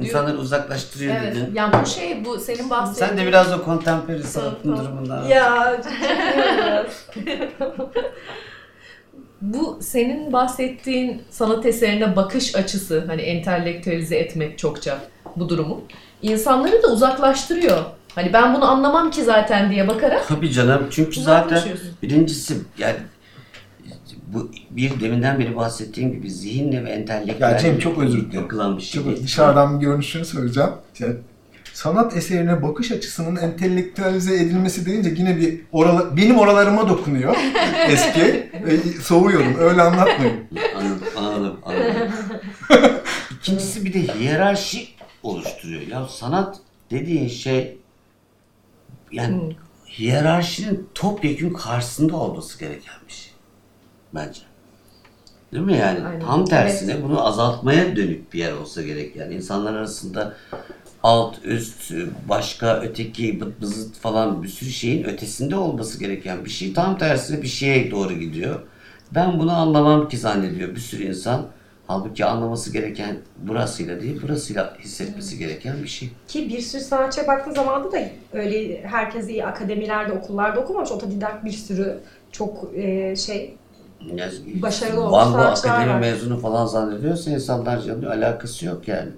İnsanları uzaklaştırıyor Evet. dedin. Yani bu şey bu senin bahsettiğin. Sen de biraz o contemporary sanatın durumundan. Ya. Bu senin bahsettiğin sanat eserine bakış açısı hani entelektüelize etmek çokça bu durumu. İnsanları da uzaklaştırıyor. Hani ben bunu anlamam ki zaten diye bakarak Tabii canım çünkü zaten birincisi yani bu bir deminden beri bahsettiğim gibi zihinle ve entelektüel Ya Cem, çok özür dilerim. şey. Çok değil. dışarıdan bir görünüşünü söyleyeceğim. Yani sanat eserine bakış açısının entelektüelize edilmesi deyince yine bir orala, benim oralarıma dokunuyor eski. E, soğuyorum. Öyle anlatmayın. Anladım, anladım, anladım. İkincisi bir de hiyerarşi oluşturuyor. Ya sanat dediğin şey yani Hmm. hiyerarşinin topyekun karşısında olması gereken bir şey. Bence. Değil mi yani? Aynen. Tam tersine bunu azaltmaya dönük bir yer olsa gerek yani. insanlar arasında alt, üst, başka, öteki, bızıt falan bir sürü şeyin ötesinde olması gereken bir şey. Tam tersine bir şeye doğru gidiyor. Ben bunu anlamam ki zannediyor bir sürü insan. Halbuki anlaması gereken burasıyla değil, burasıyla hissetmesi gereken bir şey. Ki bir sürü sanatçıya baktığın zaman da öyle herkes iyi akademilerde, okullarda okumamış. Otodidak bir sürü çok e, şey Başarılı olmuş Van akademi var. mezunu falan zannediyorsa insanlar canım alakası yok yani.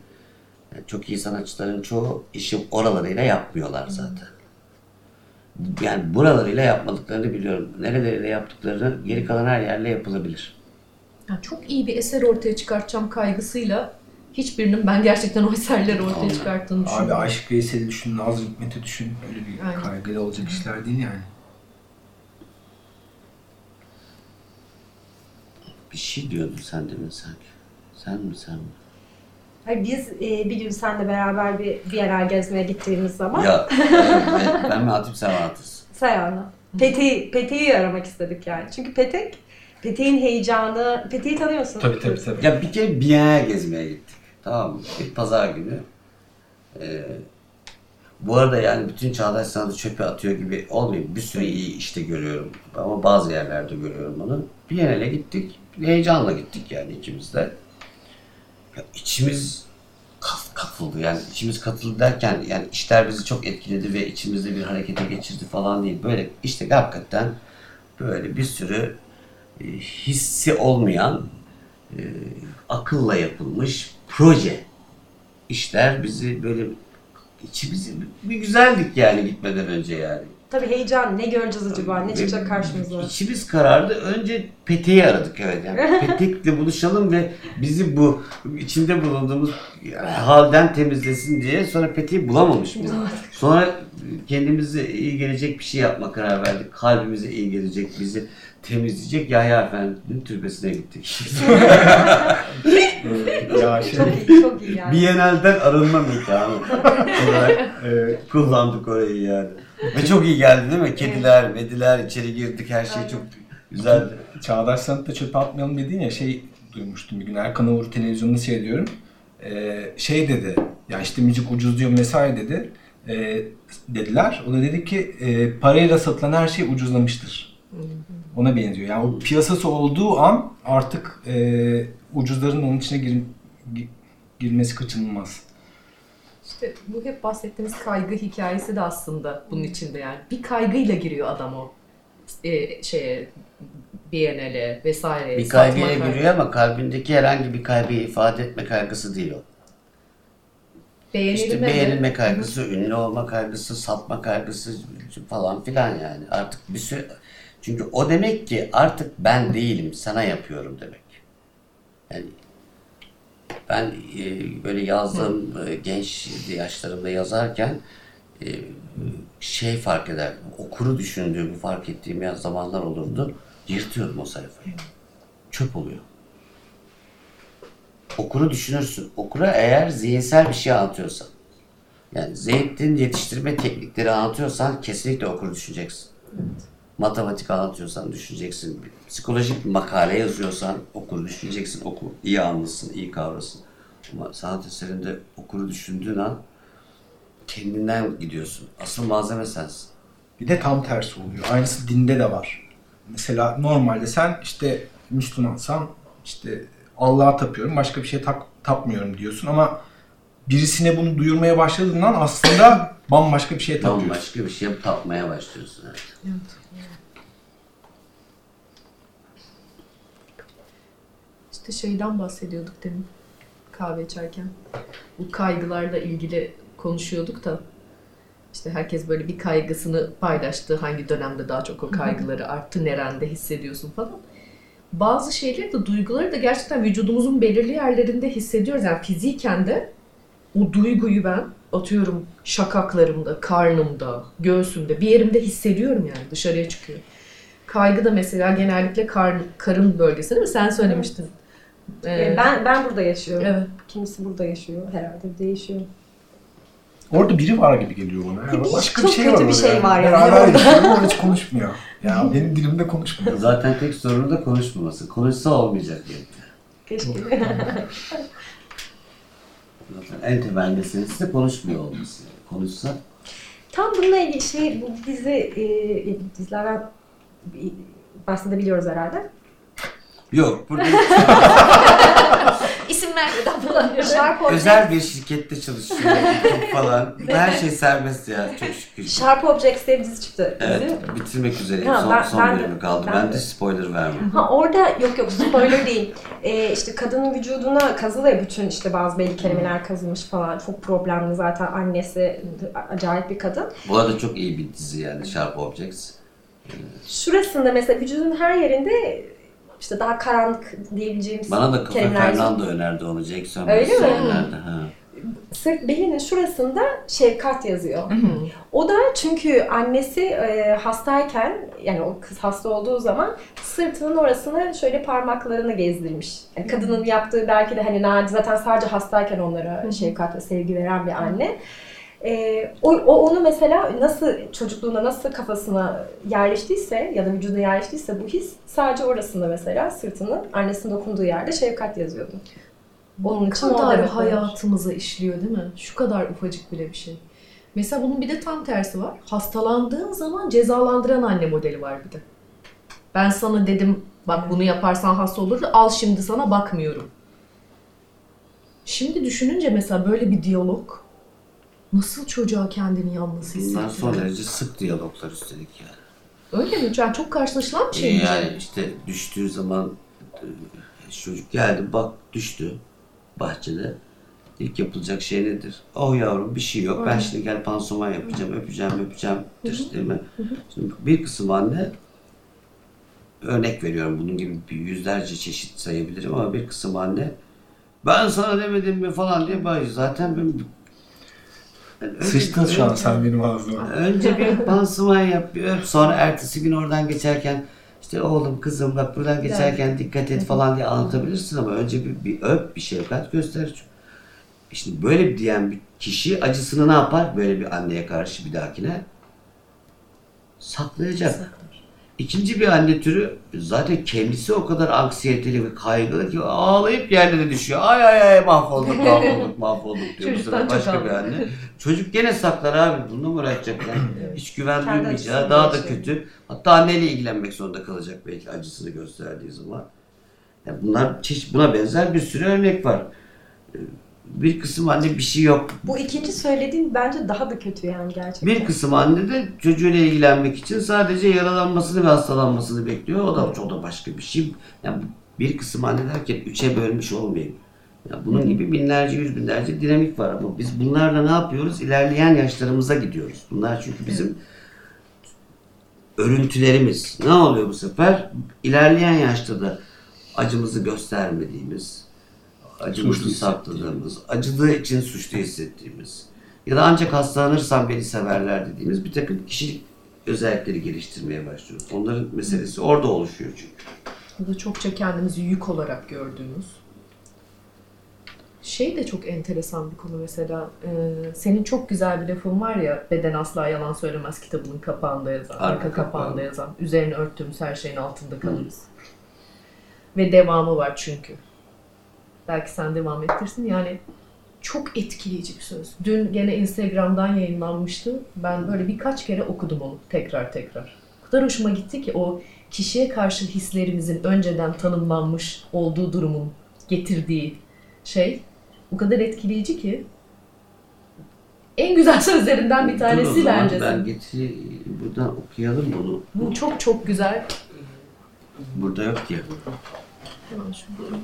Yani Çok iyi sanatçıların çoğu işi oralarıyla yapmıyorlar zaten. Yani buralarıyla yapmadıklarını biliyorum. Nereleriyle yaptıklarını geri kalan her yerle yapılabilir. Yani çok iyi bir eser ortaya çıkartacağım kaygısıyla hiçbirinin ben gerçekten o eserleri ortaya Aynen. çıkarttığını Abi düşünmüyorum. Aşık Veysel'i düşün, Nazım Hikmet'i düşün. Öyle bir Aynen. kaygılı olacak işler değil yani. Bir şey diyordun sen demin sanki. Sen mi sen mi? Hayır, biz e, bir gün seninle beraber bir Bienal gezmeye gittiğimiz zaman Ya ben, ben mi Hatip sen mi Hatırsın? Sayana. Peteği, Peteği aramak istedik yani. Çünkü Petek, Petek'in heyecanı, Petek'i tanıyorsun. Tabii tabii tabii. Ya bir kere Biennale gezmeye gittik. Tamam mı? Bir pazar günü. Ee, bu arada yani bütün çağdaş sanatı çöpe atıyor gibi olmayayım. Bir sürü iyi işte görüyorum. Ama bazı yerlerde görüyorum onu. Biennale gittik. Heyecanla gittik yani ikimiz de. Ya içimiz kaf- katıldı yani içimiz katıldı derken yani işler bizi çok etkiledi ve içimizde bir harekete geçirdi falan değil. Böyle işte hakikaten böyle bir sürü e, hissi olmayan e, akılla yapılmış proje işler bizi böyle içimizi bir güzeldik yani gitmeden önce yani. Tabii heyecan, ne göreceğiz acaba, ne çıkacak karşımıza. İçimiz karardı. Önce Petek'i aradık evet. Yani Petek'le buluşalım ve bizi bu içinde bulunduğumuz halden temizlesin diye sonra Petek'i bulamamış biz. Sonra kendimize iyi gelecek bir şey yapma karar verdik. Kalbimize iyi gelecek, bizi temizleyecek Yahya Efendi'nin türbesine gittik. ya şey, Çok iyi, çok iyi yani. Bienal'den arınma mekanı olarak e, kullandık orayı yani. Ve çok iyi geldi değil mi? Kediler, mediler içeri girdik her şey çok güzeldi. Çağdaş Sanat'ta çöpe atmayalım dedin ya şey duymuştum bir gün Erkan Oğur televizyonda seyrediyorum. Ee, şey dedi ya işte müzik ucuz diyor vesaire dedi. Ee, dediler. O da dedi ki e, parayla satılan her şey ucuzlamıştır. Ona benziyor. Yani o piyasası olduğu an artık e, ucuzların onun içine gir, gi- girmesi kaçınılmaz. İşte bu hep bahsettiğimiz kaygı hikayesi de aslında bunun içinde yani. Bir kaygıyla giriyor adam o e, şeye Biennale vesaire. Bir satma kaygıyla kaygı. giriyor ama kalbindeki herhangi bir kaygıyı ifade etme kaygısı değil o. Beğenilme İşte mi? beğenilme kaygısı, ünlü olma kaygısı, satma kaygısı falan filan yani. Artık bir sürü... Çünkü o demek ki artık ben değilim, sana yapıyorum demek. Yani ben e, böyle yazdığım e, genç yaşlarımda yazarken e, şey fark ederdim. Okuru düşündüğümü fark ettiğim ya zamanlar olurdu. Yırtıyordum o sayfayı. Çöp oluyor. Okuru düşünürsün. Okura eğer zihinsel bir şey anlatıyorsan. Yani zeytin yetiştirme teknikleri anlatıyorsan kesinlikle okuru düşüneceksin. Matematik anlatıyorsan düşüneceksin. Psikolojik makale yazıyorsan okuru düşüneceksin. Oku iyi anlasın, iyi kavrasın. Ama sanat eserinde okuru düşündüğün an kendinden gidiyorsun. Asıl malzeme sensin. Bir de tam tersi oluyor. Aynısı dinde de var. Mesela normalde sen işte Müslümansan işte Allah'a tapıyorum, başka bir şey tak, tapmıyorum diyorsun ama birisine bunu duyurmaya başladığından aslında bambaşka bir şey tatıyorsun. Bambaşka bir şey tatmaya başlıyorsun. Evet. İşte şeyden bahsediyorduk demin kahve içerken. Bu kaygılarla ilgili konuşuyorduk da işte herkes böyle bir kaygısını paylaştı. Hangi dönemde daha çok o kaygıları arttı, nerede hissediyorsun falan. Bazı şeyleri de duyguları da gerçekten vücudumuzun belirli yerlerinde hissediyoruz. Yani fiziken de o duyguyu ben atıyorum şakaklarımda, karnımda, göğsümde bir yerimde hissediyorum yani dışarıya çıkıyor. Kaygı da mesela genellikle karn, karın bölgesi değil mi? Sen söylemiştin. Ee, Ee, ben ben burada yaşıyorum. Evet. Kimisi burada yaşıyor. Herhalde değişiyor. Orada biri var gibi geliyor bana. Ya. Başka çok bir şey kötü var bir şey var yani orada. yaşıyor ama hiç konuşmuyor. Ya benim dilimde konuşmuyor. Zaten tek sorunu da konuşmaması. Konuşsa olmayacak yani. Keşke. Zaten en temel meselesi de konuşmuyor olması. Konuşsa Tam bununla ilgili şey bu dizi e, dizilerden bahsedebiliyoruz herhalde. Yok. Burada İsim vermeden falan. Sharp Objects, özel bir şirkette çalışıyor falan. Her şey serbest ya çok şükür. Sharp Objects diye bir dizi çıktı. Evet, bitirmek üzereyim. Ha, son ben- son ben de- bölümü kaldı. ben Ben, de. de spoiler vermem. Ha orada yok yok spoiler değil. Ee, işte kadının vücuduna kazılı ya bütün işte bazı belli kelimeler kazılmış falan. Çok problemli zaten annesi acayip bir kadın. Bu arada çok iyi bir dizi yani Sharp Objects. Şurasında mesela vücudun her yerinde işte daha karanlık diyebileceğimiz Bana da Kafa. Fernando önerdi onu. Jackson Öyle mi? önerdi. Ha. Sırt belinin şurasında şefkat yazıyor. O da çünkü annesi e, hastayken yani o kız hasta olduğu zaman sırtının orasına şöyle parmaklarını gezdirmiş. Yani kadının yaptığı belki de hani nadir zaten sadece hastayken onlara şefkat ve sevgi veren bir anne. E, o, o onu mesela nasıl çocukluğunda nasıl kafasına yerleştiyse ya da vücuduna yerleştiyse bu his sadece orasında mesela sırtının annesinin dokunduğu yerde şefkat yazıyordu. Onun için o kadar oluyor. hayatımıza işliyor değil mi? Şu kadar ufacık bile bir şey. Mesela bunun bir de tam tersi var. Hastalandığın zaman cezalandıran anne modeli var bir de. Ben sana dedim bak bunu yaparsan hasta olurdu al şimdi sana bakmıyorum. Şimdi düşününce mesela böyle bir diyalog nasıl çocuğa kendini yalnız Bunlar son hissettiriyor? derece sık diyaloglar üstelik yani. Öyle mi? Yani çok karşılaşılan bir şey mi? Yani işte düştüğü zaman e, çocuk geldi bak düştü bahçede. İlk yapılacak şey nedir? Oh yavrum bir şey yok. Ben Aynen. şimdi gel pansuman yapacağım, öpeceğim, öpeceğim. Değil mi? Şimdi bir kısım anne örnek veriyorum bunun gibi yüzlerce çeşit sayabilirim ama bir kısım anne ben sana demedim mi falan diye. Zaten ben Önce- Sıçtın şu an önce- sen benim ağzıma. Önce bir pansuman yap, bir öp. Sonra ertesi gün oradan geçerken işte oğlum kızım bak buradan geçerken dikkat et falan diye anlatabilirsin ama önce bir, bir öp, bir şefkat göster. Şimdi böyle bir diyen bir kişi acısını ne yapar? Böyle bir anneye karşı bir dahakine saklayacak. İkinci bir anne türü zaten kendisi o kadar anksiyeteli ve kaygılı ki ağlayıp yerlere düşüyor. Ay ay ay mahvolduk mahvolduk mahvolduk diyor. Bu sefer başka bir anne. Çocuk gene saklar abi. Bununla mı uğraşacak yani? Hiç güven duymayacağı daha da kötü. Hatta anneyle ilgilenmek zorunda kalacak belki acısını gösterdiği zaman. Yani bunlar çeşit buna benzer bir sürü örnek var. Bir kısım anne bir şey yok. Bu ikinci söylediğin bence daha da kötü yani gerçekten. Bir kısım anne de çocuğuyla ilgilenmek için sadece yaralanmasını ve hastalanmasını bekliyor. O da, o da başka bir şey. Yani bir kısım anne derken üçe bölmüş olmayayım. Ya bunun gibi binlerce, yüz binlerce dinamik var ama biz bunlarla ne yapıyoruz? İlerleyen yaşlarımıza gidiyoruz. Bunlar çünkü bizim örüntülerimiz. Ne oluyor bu sefer? İlerleyen yaşta da acımızı göstermediğimiz, acımızı sakladığımız, acıdığı için suçlu hissettiğimiz ya da ancak hastalanırsam beni severler dediğimiz bir takım kişilik özellikleri geliştirmeye başlıyoruz. Onların meselesi orada oluşuyor çünkü. Bu da çokça kendimizi yük olarak gördüğümüz. Şey de çok enteresan bir konu mesela. Ee, senin çok güzel bir lafın var ya, Beden Asla Yalan Söylemez kitabının kapağında yazan, arka, Arka kapağında yazan, üzerine örttüğümüz her şeyin altında kalırız. Ve devamı var çünkü. Belki sen devam ettirsin. Yani çok etkileyici bir söz. Dün gene Instagram'dan yayınlanmıştı. Ben böyle birkaç kere okudum onu tekrar tekrar. O kadar hoşuma gitti ki o kişiye karşı hislerimizin önceden tanımlanmış olduğu durumun getirdiği şey o kadar etkileyici ki en güzel sözlerinden bir Dur o tanesi zaman bence. Ben getir buradan okuyalım bunu. Bu çok çok güzel. Burada yok ki. Hemen şurada.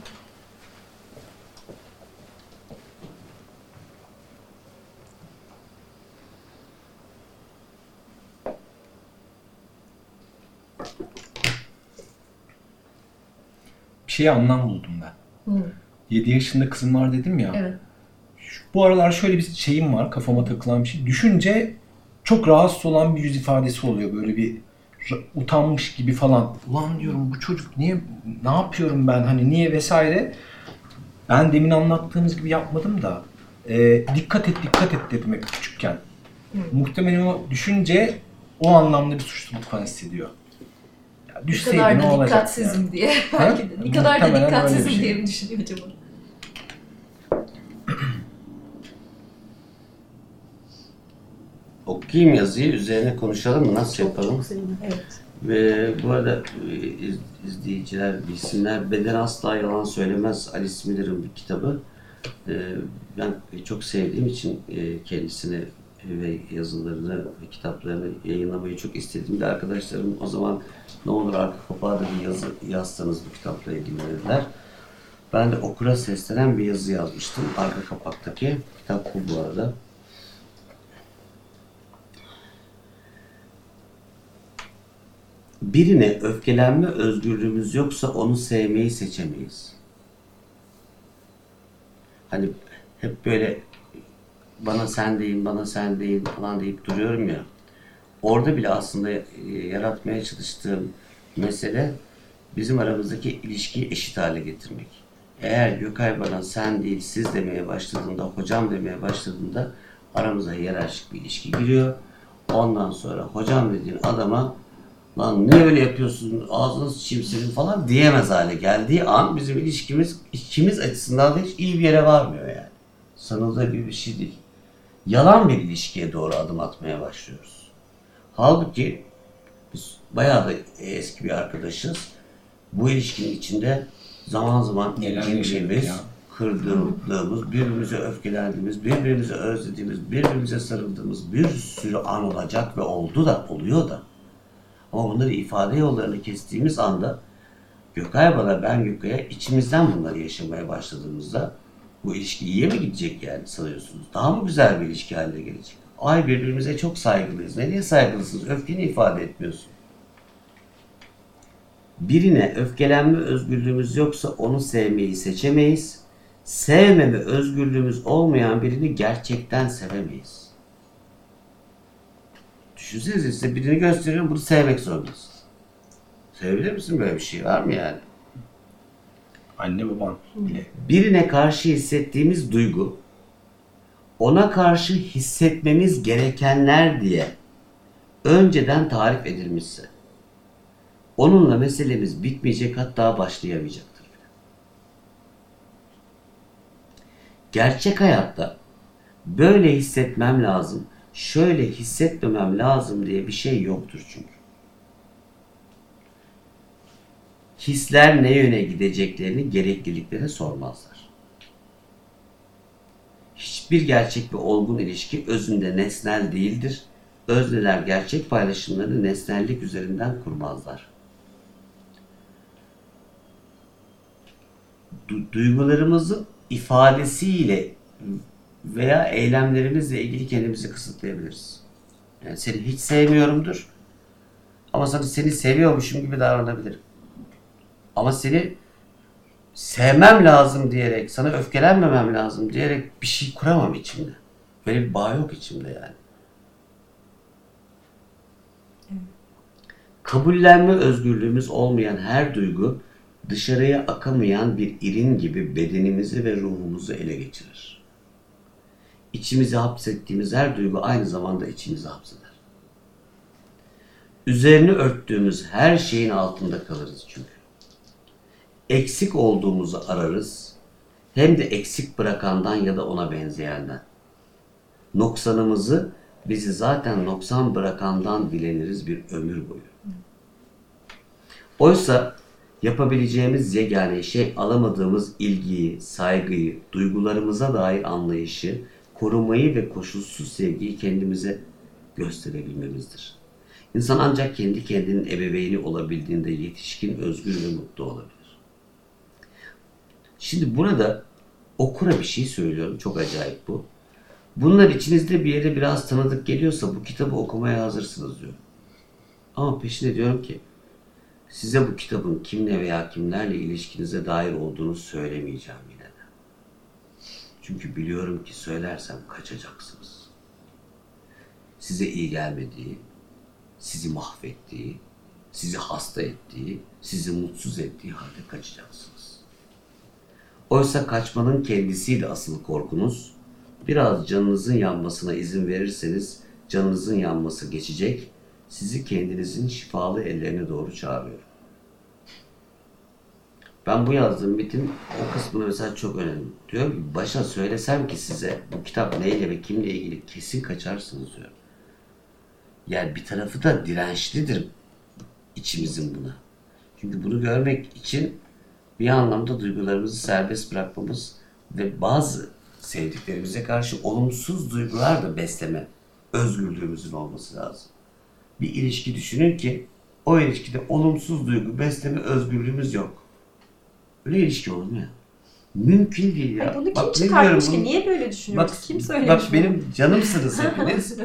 Şeye anlam buldum ben. Hı. 7 yaşında kızım var dedim ya. Evet. Şu- Bu aralar şöyle bir şeyim var kafama takılan bir şey. Düşünce çok rahatsız olan bir yüz ifadesi oluyor. Böyle bir utanmış gibi falan. Ulan diyorum bu çocuk niye ne yapıyorum ben hani niye vesaire. Ben demin anlattığımız gibi yapmadım da e, dikkat et dikkat et dedim hep küçükken. Muhtemelen o düşünce o anlamda bir suçluluk falan hissediyor. Ya Ne düşseydi kadar ne da olacak dikkatsizim yani? diye. Belki de. Ne kadar da dikkatsizim şey. diye mi düşünüyor acaba? Okuyayım yazıyı üzerine konuşalım mı? Nasıl yapalım? Evet. Ve bu arada e, iz- izleyiciler bilsinler. Beden Asla Yalan Söylemez Alice Miller'ın bir kitabı. E, Ben çok sevdiğim için e, kendisini ve yazılarını ve kitaplarını yayınlamayı çok istediğimde arkadaşlarım o zaman ne olur arka kapağa bir yazı yazsanız bu kitapla ilgili dediler. Ben de okura seslenen bir yazı yazmıştım arka kapaktaki. Kitap bu bu arada. Birine öfkelenme özgürlüğümüz yoksa onu sevmeyi seçemeyiz. Hani hep böyle bana sen deyin, bana sen deyin falan deyip duruyorum ya. Orada bile aslında e, yaratmaya çalıştığım mesele bizim aramızdaki ilişkiyi eşit hale getirmek. Eğer Gökay bana sen değil siz demeye başladığında, hocam demeye başladığında aramıza hiyerarşik bir ilişki giriyor. Ondan sonra hocam dediğin adama lan ne öyle yapıyorsun ağzını sıçayım senin falan diyemez hale geldiği an bizim ilişkimiz ikimiz açısından da hiç iyi bir yere varmıyor yani. Sanıldığı gibi bir şey değil. Yalan bir ilişkiye doğru adım atmaya başlıyoruz. Halbuki biz bayağı da eski bir arkadaşız. Bu ilişkinin içinde zaman zaman ya. kırdığımız, birbirimize öfkelendiğimiz, birbirimize özlediğimiz, birbirimize sarıldığımız bir sürü an olacak ve oldu da oluyor da. Ama bunları ifade yollarını kestiğimiz anda Gökay bana ben Gökay'a içimizden bunları yaşamaya başladığımızda bu ilişki iyiye mi gidecek yani sanıyorsunuz? Daha mı güzel bir ilişki haline gelecek? Ay birbirimize çok saygılıyız. Nereye saygılısınız? Öfkeni ifade etmiyorsun. Birine öfkelenme özgürlüğümüz yoksa onu sevmeyi seçemeyiz. Sevmeme özgürlüğümüz olmayan birini gerçekten sevemeyiz. Düşünsenize size birini gösteriyorum bunu sevmek zorundasın. Sevebilir misin böyle bir şey? Var mı yani? Anne baban bile. birine karşı hissettiğimiz duygu ona karşı hissetmemiz gerekenler diye önceden tarif edilmişse onunla meselemiz bitmeyecek hatta başlayamayacaktır. Gerçek hayatta böyle hissetmem lazım, şöyle hissetmemem lazım diye bir şey yoktur çünkü. Hisler ne yöne gideceklerini gerekliliklere sormazlar. Hiçbir gerçek ve olgun ilişki özünde nesnel değildir. Özneler gerçek paylaşımlarını nesnellik üzerinden kurmazlar. Du- duygularımızın ifadesiyle veya eylemlerimizle ilgili kendimizi kısıtlayabiliriz. Yani seni hiç sevmiyorumdur. Ama sana seni seviyormuşum gibi davranabilirim. Ama seni sevmem lazım diyerek, sana öfkelenmemem lazım diyerek bir şey kuramam içimde. Böyle bir bağ yok içimde yani. Kabullenme özgürlüğümüz olmayan her duygu dışarıya akamayan bir irin gibi bedenimizi ve ruhumuzu ele geçirir. İçimizi hapsettiğimiz her duygu aynı zamanda içimizi hapseder. Üzerini örttüğümüz her şeyin altında kalırız çünkü. Eksik olduğumuzu ararız, hem de eksik bırakandan ya da ona benzeyenden. Noksanımızı bizi zaten noksan bırakandan dileniriz bir ömür boyu. Oysa yapabileceğimiz yegane şey alamadığımız ilgiyi, saygıyı, duygularımıza dair anlayışı korumayı ve koşulsuz sevgiyi kendimize gösterebilmemizdir. İnsan ancak kendi kendinin ebeveyni olabildiğinde yetişkin, özgür ve mutlu olabilir. Şimdi burada okura bir şey söylüyorum. Çok acayip bu. Bunlar içinizde bir yere biraz tanıdık geliyorsa bu kitabı okumaya hazırsınız diyor. Ama peşine diyorum ki size bu kitabın kimle veya kimlerle ilişkinize dair olduğunu söylemeyeceğim yine de. Çünkü biliyorum ki söylersem kaçacaksınız. Size iyi gelmediği, sizi mahvettiği, sizi hasta ettiği, sizi mutsuz ettiği halde kaçacaksınız. Oysa kaçmanın kendisiydi asıl korkunuz. Biraz canınızın yanmasına izin verirseniz canınızın yanması geçecek, sizi kendinizin şifalı ellerine doğru çağırıyorum. Ben bu yazdığım bitim o kısmını mesela çok önemli. Diyorum ki başa söylesem ki size bu kitap neyle ve kimle ilgili kesin kaçarsınız diyor. Yani bir tarafı da dirençlidir içimizin buna. Çünkü bunu görmek için bir anlamda duygularımızı serbest bırakmamız ve bazı sevdiklerimize karşı olumsuz duygular da besleme özgürlüğümüzün olması lazım. Bir ilişki düşünün ki o ilişkide olumsuz duygu besleme özgürlüğümüz yok. Öyle ilişki olur mu ya? Mümkün değil ya. Ay, bunu kim Bak, çıkartmış ki? bunu- Niye böyle düşünüyoruz? Bak, kim söylemiş bak bunu? benim canımsınız hepiniz.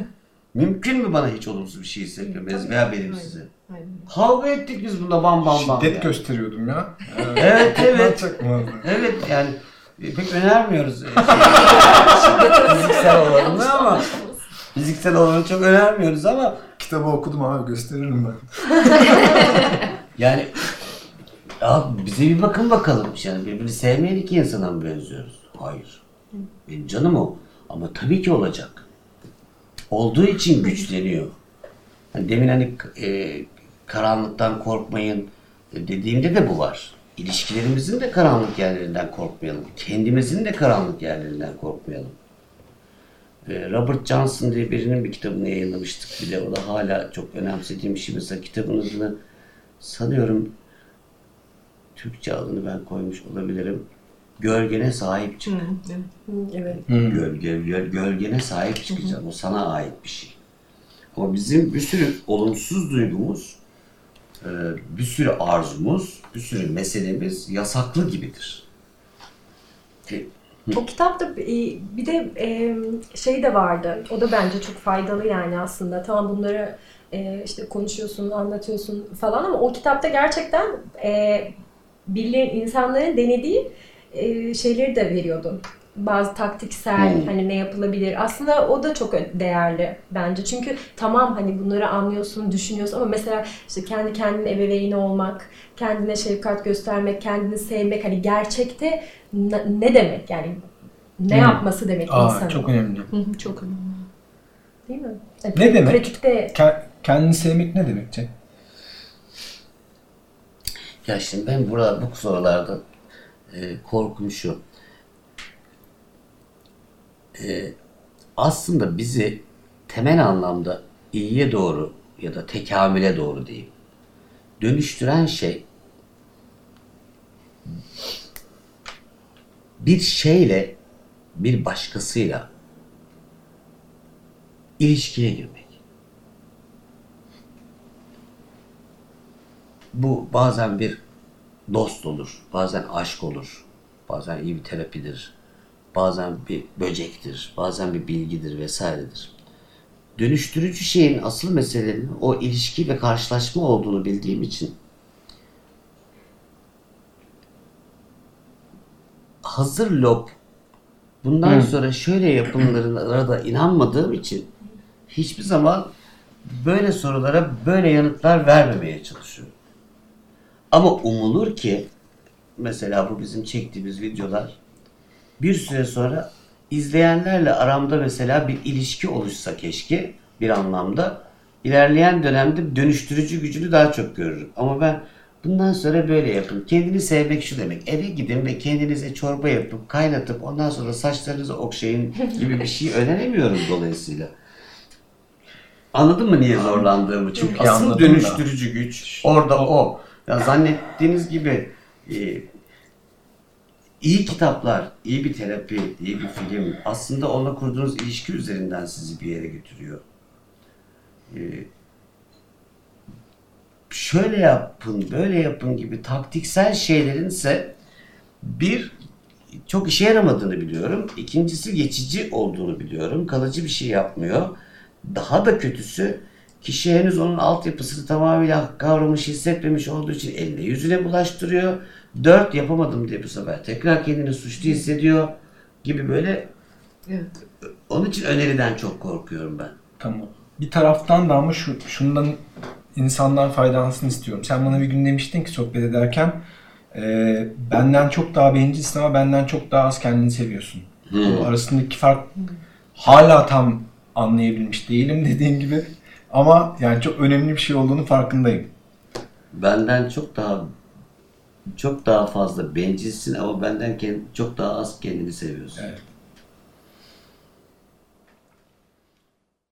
Mümkün mü bana hiç olumsuz bir şey hissetmemeniz veya benim Aynen. size? Aynen. Kavga ettik biz bunda bam bam bam. Şiddet ya. gösteriyordum ya. Evet, evet. Çok muazzam. Evet yani e, pek önermiyoruz. e, fiziksel olanını ama fiziksel olanı çok önermiyoruz ama Kitabı okudum abi gösteririm ben. yani ya bize bir bakın bakalım. Yani birbirini sevmeyen iki insana mı benziyoruz? Hayır. Benim canım o. Ama tabii ki olacak. Olduğu için güçleniyor. Hani demin hani e, karanlıktan korkmayın dediğimde de bu var. İlişkilerimizin de karanlık yerlerinden korkmayalım. Kendimizin de karanlık yerlerinden korkmayalım. E, Robert Johnson diye birinin bir kitabını yayınlamıştık bile. O da hala çok önemsediğim bir şey. Mesela kitabın adını sanıyorum Türkçe adını ben koymuş olabilirim. Gölgene sahip çık. Evet. Gölge, göl- gölgene sahip çıkacaksın. O sana ait bir şey. Ama bizim bir sürü olumsuz duygumuz, e, bir sürü arzumuz, bir sürü meselemiz yasaklı gibidir. E, O kitapta e, bir de e, şey de vardı. O da bence çok faydalı yani aslında. Tamam bunları e, işte konuşuyorsun, anlatıyorsun falan ama o kitapta gerçekten e, birileri, insanların denediği e, şeyleri de veriyordu. Bazı taktiksel Hmm. hani ne yapılabilir. Aslında o da çok değerli bence. Çünkü tamam hani bunları anlıyorsun, düşünüyorsun ama mesela işte kendi kendine ebeveyni olmak, kendine şefkat göstermek, kendini sevmek hani gerçekte ne, demek yani ne Hmm. yapması demek Aa, insanın. çok önemli. Hı hı, Çok önemli. Değil mi? Yani Ne demek? Pratikte Ke- kendini sevmek ne demek Cenk? Ya şimdi ben burada bu sorularda e, korkum şu. E, aslında bizi temel anlamda iyiye doğru ya da tekamüle doğru diyeyim. Dönüştüren şey bir şeyle bir başkasıyla ilişkiye girmek. Bu bazen bir dost olur, bazen aşk olur, bazen iyi bir terapidir, bazen bir böcektir, bazen bir bilgidir vesairedir. Dönüştürücü şeyin asıl meselenin o ilişki ve karşılaşma olduğunu bildiğim için hazır lob bundan sonra şöyle yapımlarına da inanmadığım için hiçbir zaman böyle sorulara böyle yanıtlar vermemeye çalışıyorum. Ama umulur ki mesela bu bizim çektiğimiz videolar bir süre sonra izleyenlerle aramda mesela bir ilişki oluşsa keşke bir anlamda ilerleyen dönemde dönüştürücü gücünü daha çok görürüm. Ama ben bundan sonra böyle yapın. Kendini sevmek şu demek. Eve gidin ve kendinize çorba yapıp kaynatıp ondan sonra saçlarınızı okşayın gibi bir şey öneremiyorum dolayısıyla. Anladın mı niye zorlandığımı? Çünkü asıl dönüştürücü güç orada o. Ya zannettiğiniz gibi e, iyi kitaplar, iyi bir terapi, iyi bir film aslında onunla kurduğunuz ilişki üzerinden sizi bir yere götürüyor. Ee, şöyle yapın, böyle yapın gibi taktiksel şeylerin ise bir çok işe yaramadığını biliyorum. İkincisi geçici olduğunu biliyorum. Kalıcı bir şey yapmıyor. Daha da kötüsü kişi henüz onun altyapısını tamamıyla kavramış, hissetmemiş olduğu için eline yüzüne bulaştırıyor. Dört yapamadım diye bu sefer tekrar kendini suçlu hissediyor gibi böyle Evet. onun için öneriden çok korkuyorum ben. Tamam. Bir taraftan da ama şu, şundan insanlar faydalansın istiyorum. Sen bana bir gün demiştin ki sohbet ederken e, benden çok daha bencilsin ama benden çok daha az kendini seviyorsun. O arasındaki fark hala tam anlayabilmiş değilim dediğin gibi. Ama yani çok önemli bir şey olduğunu farkındayım. Benden çok daha çok daha fazla bencilsin ama benden kend- çok daha az kendini seviyorsun. Evet.